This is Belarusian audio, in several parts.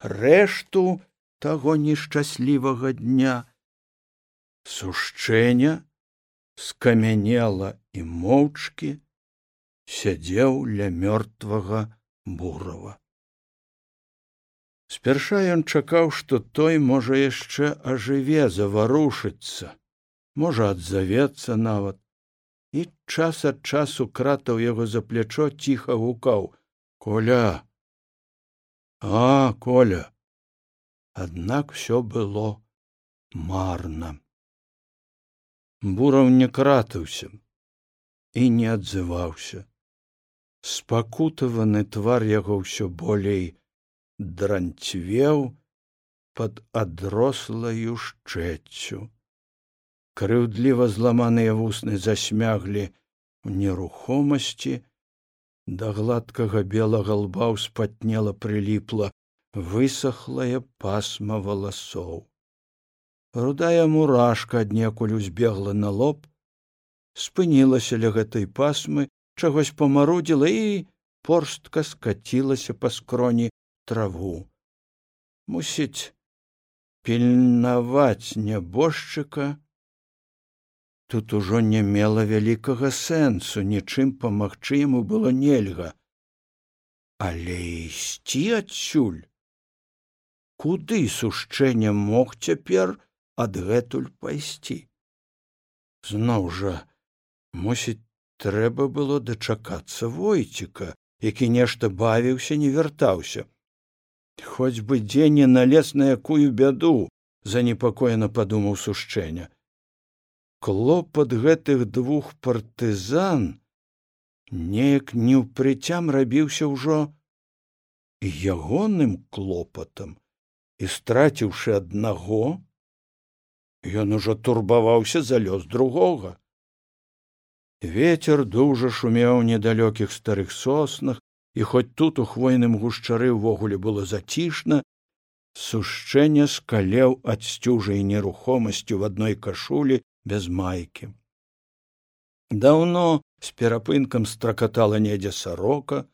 рэшту таго нешчаслівага дня. Сушчэння скамянела і моўчкі сядзеў ля мёртвага бурава. Спярша ён чакаў што той можа яшчэ ажыве заварушыцца можа адзавецца нават і час ад часу кратаў яго за плячо ціха гукаў коля а коля. Аднак все было марна бураў не кратаўся і не адзываўся спакутаваны твар яго ўсё болей дранцвеў пад адрослаю шчэццю. Крыўдліва зламаныя вусны засмяглі ў нерухомасці да гладкага белага лба ўспатнела прыліпла высохлая пасма валасоў. Рудая мурашка аднекуль узбегла на лоб спынілася ля гэтай пасмы чагось памарудзіла і порстка скацілася па скроні траву. Мусіць пільнаваць нябожчыка тут ужо не мела вялікага сэнсу нічым памагчы яму было нельга. Але ісці адсюль? Куды сушчэнне мог цяпер адгэтуль пайсці? Зноў жа мусіць трэба было дачакацца войціка які нешта бавіўся не вяртаўся. Хоць бы дзень не налез на якую бяду занепакоена падумаў сушчэння клопат гэтых двух партызан неяк неўпрыцям рабіўся ўжо ягоным клопатам і страціўшы аднаго ён ужо турбаваўся за лёс другога. Ветер дужа шумеў недалёкіх старых соснах і хоць тут у хвойным гушчары ўвогуле было зацішна сушчэнне скалеў ад сцюжай нерухомасцю в адной кашулі без майкі даўно з перапынкам стракатала недзе сарока.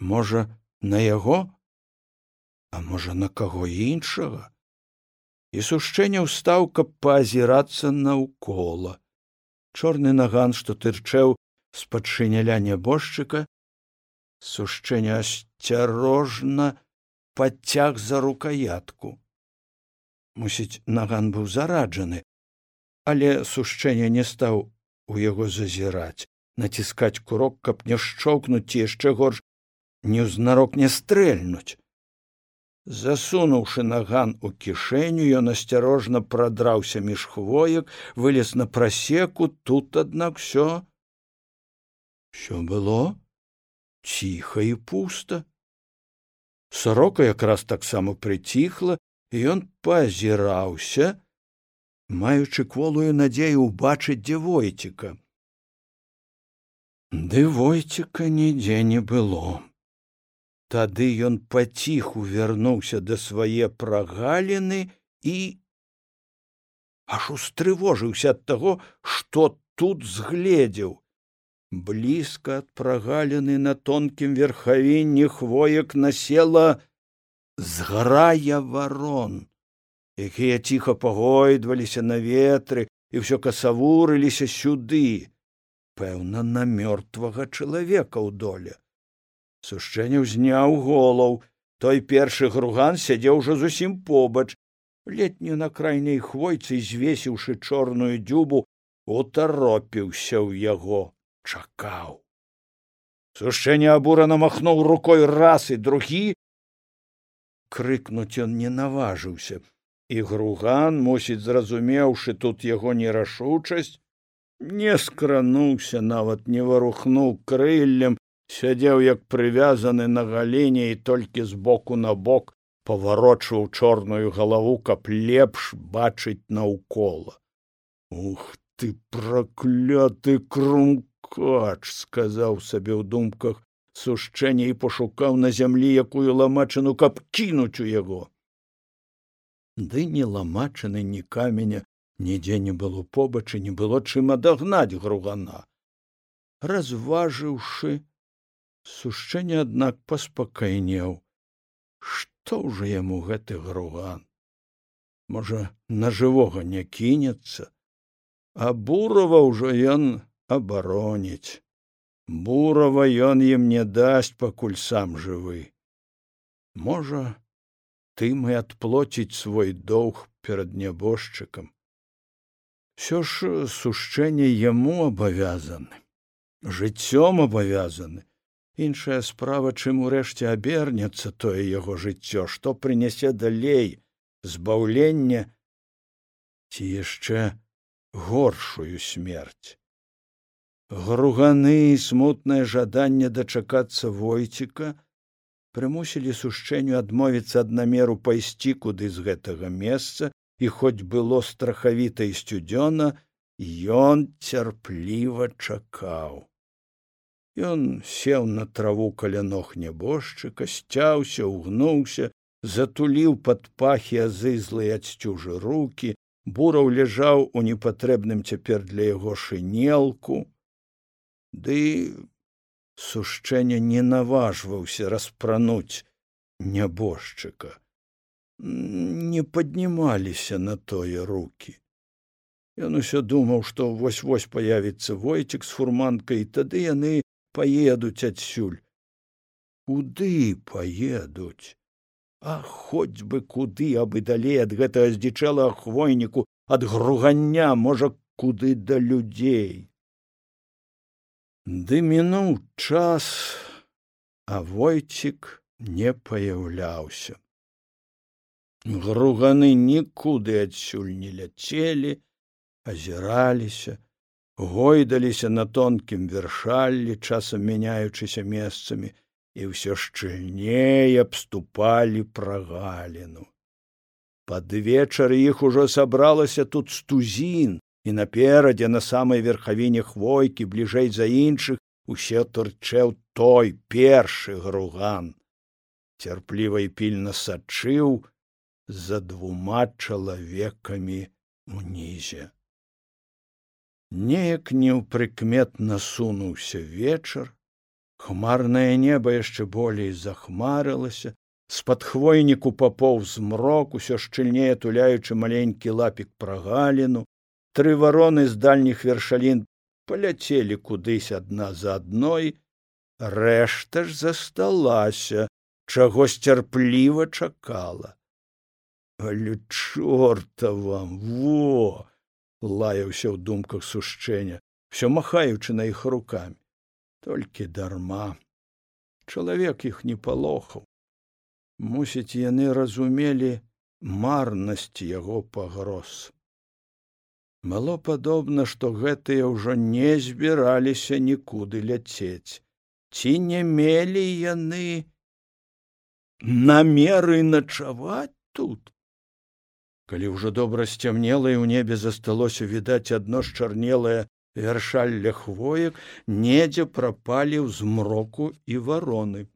Можа на яго? А можа на каго іншага? І сушчэнне ўстаў каб паазірацца наўкола. Чорны наган што тырчэў з падчыняля нябожчыка. Сушчэнне асцярожна падцяг за рукаятку. Мусіць наган быў зараджаны але сушчэнне не стаў у яго зазіраць націскаць курок каб не шчоўкнуць ці яшчэ горш неўзнарок не стрэльнуць. Засунуўшы наган у кішэню ён асцярожна прадраўся між хвоек вылез на прасеку тут аднак все що было ціха і пуста. Сорока якраз таксама прыціхла і ён пазіраўся маючы кволую надзею ўбачыць дзе войціка ды войціка нідзе не было. Тады ён паціху вярнуўся да свае прагаліны і аж устрывожыўся ад таго што тут згледзеў. Блізка ад прагаліны на тонкім верхавінні хвоек насела зграя варон якія ціха пагойдваліся на ветры і ўсё касавурыліся сюды. Пэўна на мёртвага чалавека ў доле. Сушчэнне ўзняў голаў. Той першы груган сядзеў ужо зусім побач. Летнюю на крайняй хвойцы звесіўшы чорную дзюбу утаропіўся ў яго чакаў. Сушчэнне абурана махнуў рукой раз і другі. Крыкнуць ён не наважыўся і груган мусіць зразумеўшы тут яго нерашучасць не скрануўся нават не варухнуў крыллем сядзеў як прывязаны на галіне і толькі з боку на бок паварочваў чорную галаву каб лепш бачыць наўкола. Ух ты пракляты крумкач сказаў сабе ў думках сушчэнне і пашукаў на зямлі якую ламачыну каб кінуць у яго ды ні ламачыны ні каменя нідзе не было побачы не было чым адагнаць гругана. Разважыўшы сушчэнне аднак паспакайнеў. Што ўжо яму гэты груган? Можа на жывога не кінецца? А бурава ўжо ён абароніць. Бурава ён ім не дасць пакуль сам жывы. Можа ты мы адплоціць свой доўг перад нябожчыкам. Все ж сушчэнне яму абавязаны жыццём абавязаны. Іншая справа чым урэшце абернецца тое яго жыццё што прынясе далей збаўлення ці яшчэ горшую смерць. Груганы смутнае жаданне дачакацца войціка прымусілі сушчэнню адмовіцца ад намеру пайсці куды з гэтага месца і хоць было страхавіта і сцюдзёна ён цярпліва чакаў Ён сеў на траву каля ног нябожчыка, сцяўся, угнуўся, затуліў пад пахі азызлыя адсцюжы руки, бураў ляжаў у непатрэбным цяпер для яго шынелку. Ды сушчэння не наважваўся распрануць нябожчыка. Не паднімаліся на тое руки. Ён усё думаў, што вось-вось паявіцца войцік з фурманкай, тады яны паедуць адсюль куды паедуць а хоць бы куды абы далей ад гэтага здзічэлага хвойніку ад гругання можа куды да людзей ды мінуў час а войцік не паяўляўся. Груганы нікуды адсюль не ляцелі азіраліся гойдаліся на тонкім вершаллі часам мяняючыся месцамі і ўсё шчыльней абступалі прагаліну пад вечар іх ужо сабралася тут стузін і наперадзе на самай верхавіне хвойкі бліжэй за іншых усе турчэў той першы груган. Цярпліва і пільна сачыў за двума чалавекамі унізе неяк неўпрыкметна сунуўся вечар хмарнае неба яшчэ болей захмарылася з-пад хвойніку папоў змрок усё шчыльнее туляючы маленькі лапік прагаліну тры вароны з дальніх вершалін паляцелі кудысь адна за адной. Рэшта ж засталася чаго сцярпліва чакала. Але чорта вам во лаяўся ў думках сушчэння все махаючы на іх руками толькі дарма. Чалавек іх не палохаў. Мусіць яны разумелі марнасць яго пагроз мало падобна што гэтыя ўжо не збіраліся нікуды ляцець. Ці не мелі яны намеры начаваць тут? Калі ўжо добра сцямнела і ў небе засталося відаць адно счарнелае вяршалля хвоек недзе прапалі ў змроку і вароны.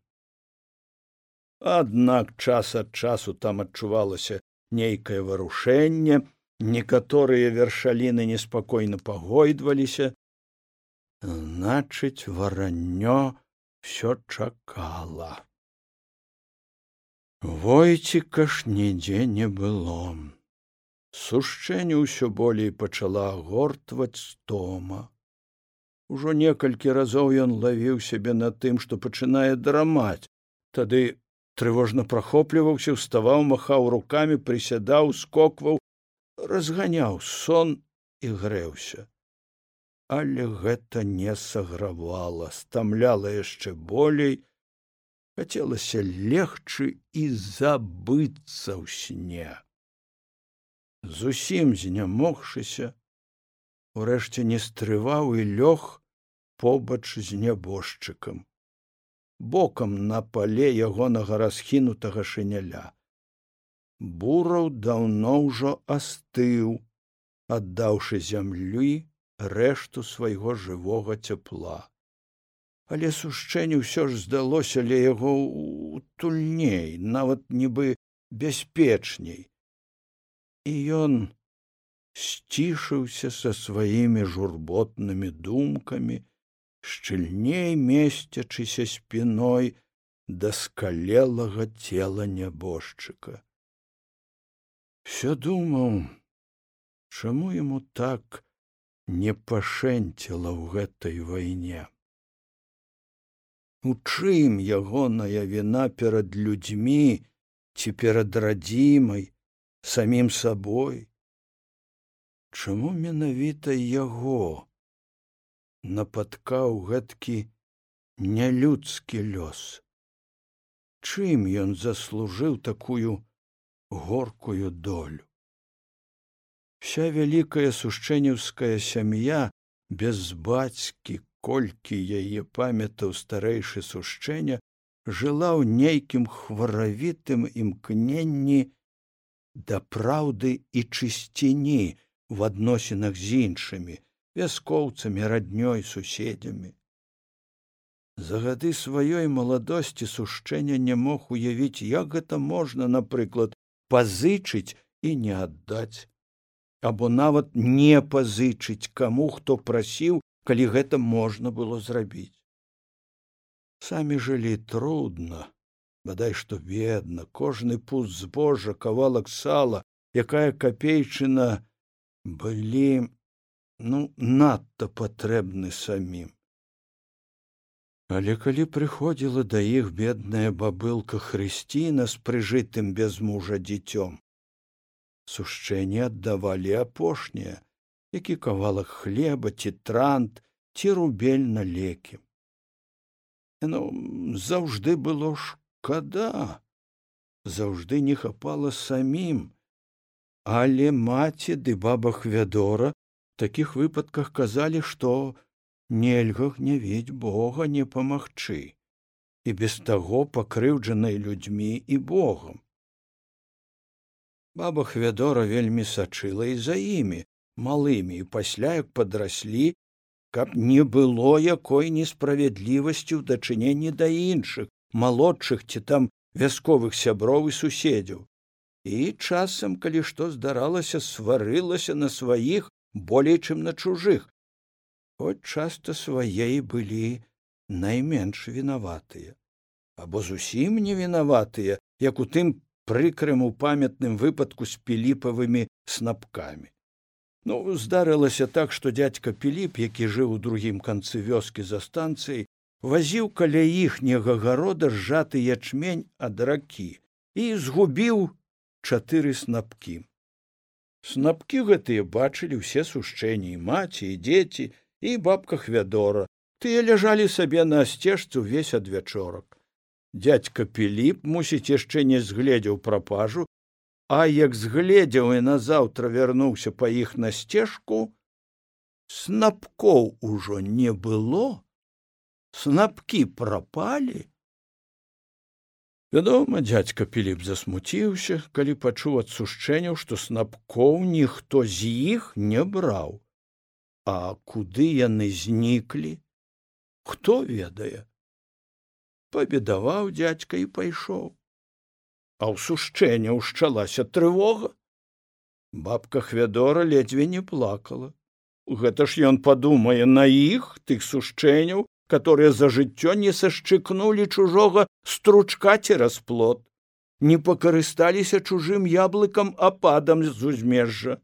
Аднак час ад часу там адчувалася нейкае варушэнне некаторыя вяршаліны неспакойна пагойдваліся. Значыць вараннё все чакала. Войціка ж нідзе не было. Сушчэнне ўсё болей пачала гортваць стома ужо некалькі разоў ён лавіў сябе на тым што пачынае драмаць. Тады трывожна прахопліваўся вставаў махаў рукамі прысядаў скокваў разганяў сон і грэўся. Але гэта не сагравала стамляла яшчэ болей хацелася легчы і забыцца ў сне. Зусім знямогшыся урэшце не стрываў і лёг побач з нябожчыкам бокам на пале ягонага расхінутага шыняля бураў даўно ўжо астыў аддаўшы зямлі рэшту свайго жывога цяпла. Але сушчэнне ўсё ж здалося ля яго утульней нават нібы бяспечней. І ён сцішыўся са сваімі журботнымі думкамі шчыльней месцячыся спіной даскалелага цела нябожчыка все думаў чаму яму так не пашэнціла ў гэтай вайне? У чым ягоная віна перад людзьмі ці перад радзімай самім сабой? Чаму менавіта яго напаткаў гэткі нялюдскі лёс? Чым ён заслужыў такую горкую долю. Вся вялікая сушчэнеўская сям'я без бацькі колькі яе памятаў старэйшы сушчэння жыла ў нейкім хваравітым імкненні да праўды і чысціні в адносінах з іншымі вяскоўцамі раднёй суседзямі. За гады сваёй маладосці сушчэння не мог уявіць як гэта можна напрыклад пазычыць і не аддаць. Або нават не пазычыць каму хто прасіў калі гэта можна было зрабіць. Самі жылі трудна бадай што бедна кожны пуст збожжа кавалак сала якая капейчына былі ну надта патрэбны самім але калі прыходзіла да іх бедная бабылка хрысціна з прыжытым без мужа дзіцём сушчэнне аддавалі апошняе які кавалак хлеба ці трант ці рубель на лекі. Ну заўжды было шкада заўжды не хапала самім. Але маці ды баба хвядора такіх выпадках казалі што нельга гнявіць бога не памагчы і без таго пакрыўджанай людзьмі і богам. Баба хвядора вельмі сачыла і за імі малымі і пасля як падраслі каб не было якой несправядлівасці ў дачыненні да іншых малодшых ці там вясковых сяброў і суседзяў. І часам калі што здаралася сварылася на сваіх болей чым на чужых хоць часта свае былі найменш вінаватыя або зусім не вінаватыя як у тым прыкрым у памятным выпадку з піліпавымі снапкамі ну здарылася так што дядька піліп які жыў у другім канцы вёскі за станцыяй вазіў каля іхняга гарода сжаты ячмень ад ракі і згубіў чатыры снапкі. Снапкі гэтыя бачылі ўсе сушчэнні маці і дзеці і бабка хвядора тыя ляжалі сабе на сцежцы ўвесь адвячорак. Дядька піліп мусіць яшчэ не згледзеў прапажу а як згледзеў і назаўтра вярнуўся па іх на сцежку снапкоў ужо не было снапкі прапалі. Вядома дядька піліп засмуціўся калі пачуў ад сушчэнняў што снапкоў ніхто з іх не браў а куды яны зніклі хто ведае. Пабедаваў дядька і пайшоў. А ў сушчэння ўшчалася трывога. Бабка хвядора ледзьве не плакала. Гэта ж ён падумае на іх тых сушчэнняў которые за жыццё не сашчыкнулі чужога стручка цераз плот не пакарысталіся чужым яблыкам ападам з узмежжа.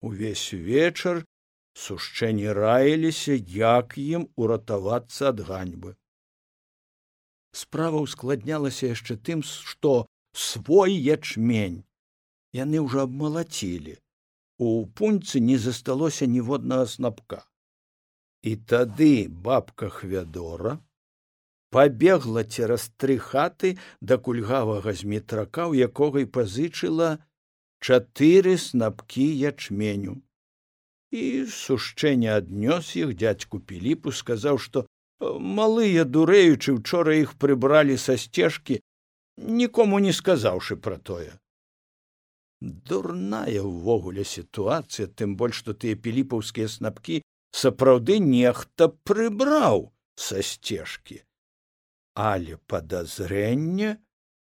Увесь вечар сушчэнні раіліся як ім уратавацца ад ганьбы. Справа ускладнялася яшчэ тым што свой ячмень яны ўжо абмалацілі. У пуньцы не засталося ніводнага снапка. І тады бабка хвядора пабегла цераз тры хаты да кульгавага зметрака у якога і пазычыла чатыры снапкі ячменю і сушчэнне аднёс іх дядзьку піліпу сказаў што малыя дурэючы учора іх прыбралі са сцежкі нікому не сказаўшы пра тое дурная ўвогуле сітуацыя тым больш што тыя піліпаўскія снапкі сапраўды нехта прыбраў са сцежкі. Але падазрэнне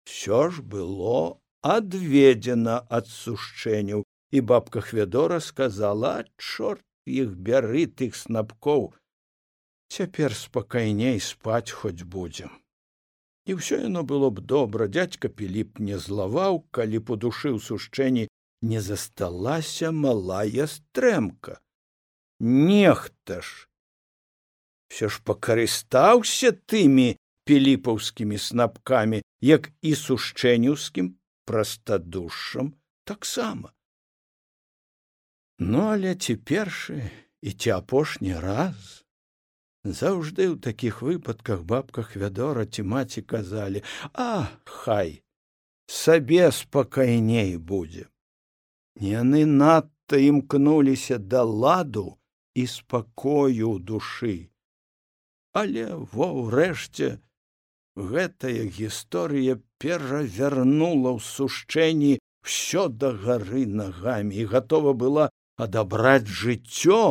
все ж было адведзена ад сушчэнняў і бабка хвядора сказала чорт іх бяры тых снапкоў цяпер спакайней спаць хоць будзем і ўсё яно было б добра дядька піліп не злаваў калі по душы ў сушчэнні не засталася малая стрэмка нехта ж! Все ж пакарыстаўся тымі піліпаўскімі снапкамі як і сушчэнюўскім прастадушам таксама ну але ці першы і ці апошні раз. Заўжды ў такіх выпадках бабках вядора ці маці казалі а хай сабе спакайней будзе яны надта імкнуліся да ладу і спакою душы. Але во ўрэшце гэтая гісторыя перавярнула ў сушчэнні ўсё да гары нагамі і гатова была адабраць жыццё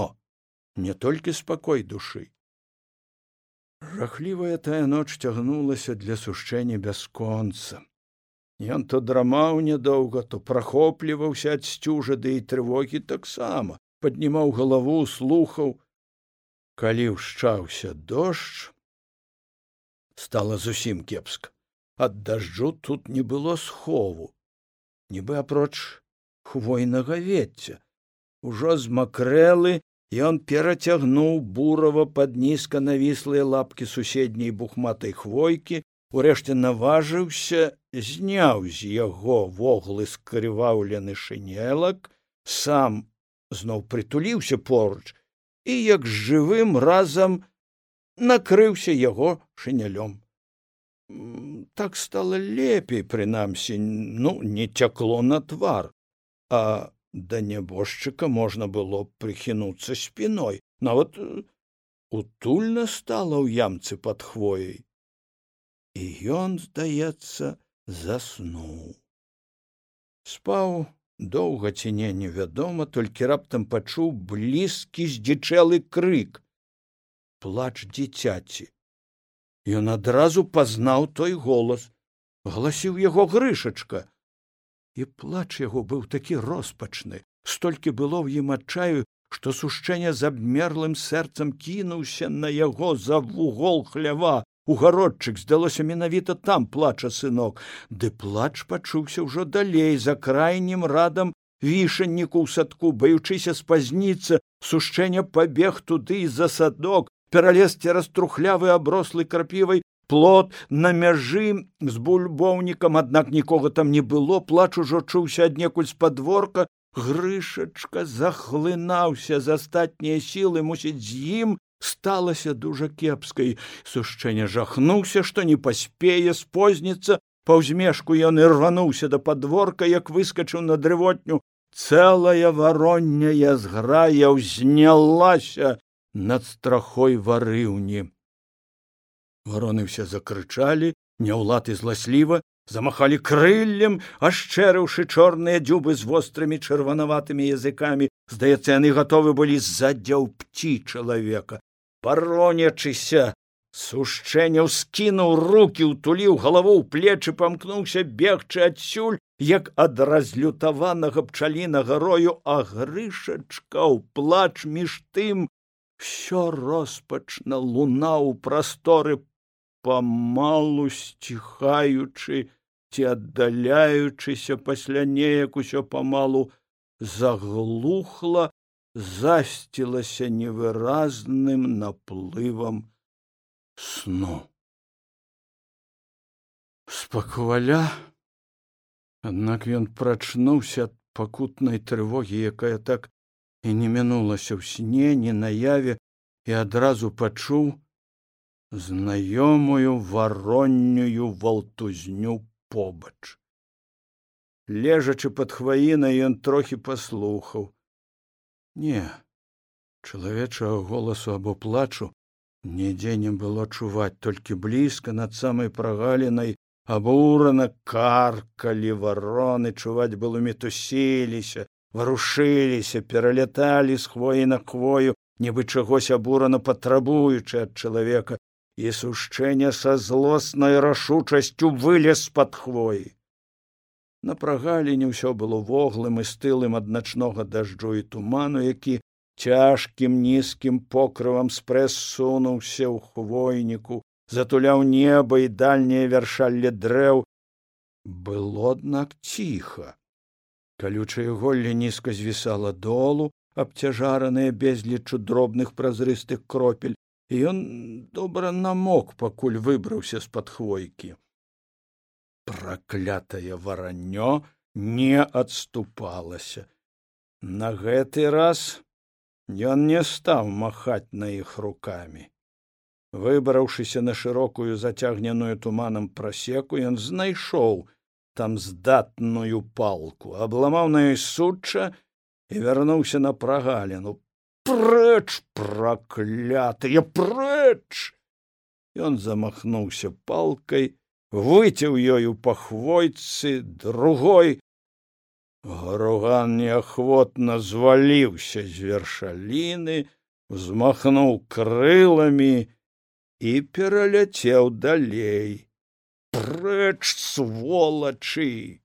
не толькі спакой душы жахлівая тая ноч цягнулася для сушчэння бясконца ён то драмаў нядоўга то прахопліваўся ад сцюжа ды і трывогі таксама паднімаў галаву слухаў калі ўшчаўся дождж стала зусім кепска ад дажджу тут не было схову. Нібы апроч хвойнага вецця ужо змакрэлы ён перацягнуў бурава пад нізка навіслыя лапкі суседняй бухматай хвойкі урэшце наважыўся зняў з яго воглы скрываўлены шынелак сам зноў прытуліўся поруч і як з жывым разам накрыўся яго шынялём. Так стало лепей прынамсі ну не цякло на твар а да нябожчыка можна было прыхінуцца спіной. Нават э, утульна стала ў ямцы пад хвояй. І ён здаецца заснуў. Спаў доўга ці не невядома толькі раптам пачуў блізкі здзічэлы крык. Плач дзіцяці. Ён адразу пазнаў той голас. Гласіў яго грышачка і плач яго быў такі роспачны столькі было ў ім адчаю што сушчэнне з абмерлым сэрцам кінуўся на яго за вугол хлява. Угародчык здалося менавіта там плача сынок. Ды плач пачуўся ўжо далей за крайнім радам вішанніку ў садку баючыся спазніцца сушчэнне пабег туды за садок пералез цераз трухлявы аброслы крапівай плот на мяжы з бульбоўнікам аднак нікога там не было. Плач ужо чуўся аднекуль з падворка. Грышачка захлынаўся з астатнія сілы. Мусіць з ім сталася дужа кепскай. Сушчэнне жахнуўся што не паспее спозніцца. Па ўзмешку ён і рвануўся да падворка як выскачыў на дрывотню. Цэлая варонняя зграя ўзнялася над страхой варыўні вароны ўсе закрычалі няўлад і зласліва замахалі крыллем ашчэрыўшы чорныя дзюбы з вострымі чырванаватымі языкамі. Здаецца яны гатовы былі задзяў пці чалавека. Паронячыся сушчэнняў скінуў руки утуліў галаву ў плечы памкнуўся бегчы адсюль як ад разлютаванага пчалінага рою а грышачка ў плач між тым всё роспачна луна ў прасторы памалу сціхаючы ці аддаляючыся пасля неяк усё памалу заглухла засцілася невыразным наплывам сну. Спакваля аднак ён прачнуўся ад пакутнай трывогі якая так і не мінулася ў сне не наяве і адразу пачуў знаёмую вароннюю валтузню побач. Лежачы пад хваінай ён трохі паслухаў. Не, чалавечага голасу або плачу нідзе не было чуваць толькі блізка над самай прагалінай абурана каркалі вароны чуваць было мітусіліся варушыліся пераляталі з хвоі на хвою нібы чагось абурана патрабуючы ад чалавека і сушчэнне са злоснай рашучасцю вылез пад хвоі на прагаліне ўсё было воглым і стылым ад начнога дажджу і туману які цяжкім нізкім покрывам спрэс сунуўся ў хвойніку затуляў неба і дальняе вяршалле дрэў. Было аднак ціха. Калючае голле нізка звісала долу абцяжараныя безлічу дробных празрыстых кропель ён добра намок пакуль выбраўся з пад хвойкі праклятае вараннё не адступалася на гэты раз ён не стаў махаць на іх рукамі. Выбраўшыся на шырокую зацягненую туманам прасеку ён знайшоў там здатную палку абламаў на ёй сучча і вярнуўся на прагаліну прэч праклятыя прэч! Ён замахнуўся палкай выцеў ёю па хвойцы другой груган неахвотна зваліўся з вершаліны узмахнуў крыламі і пераляцеў далей. Прэч сволачы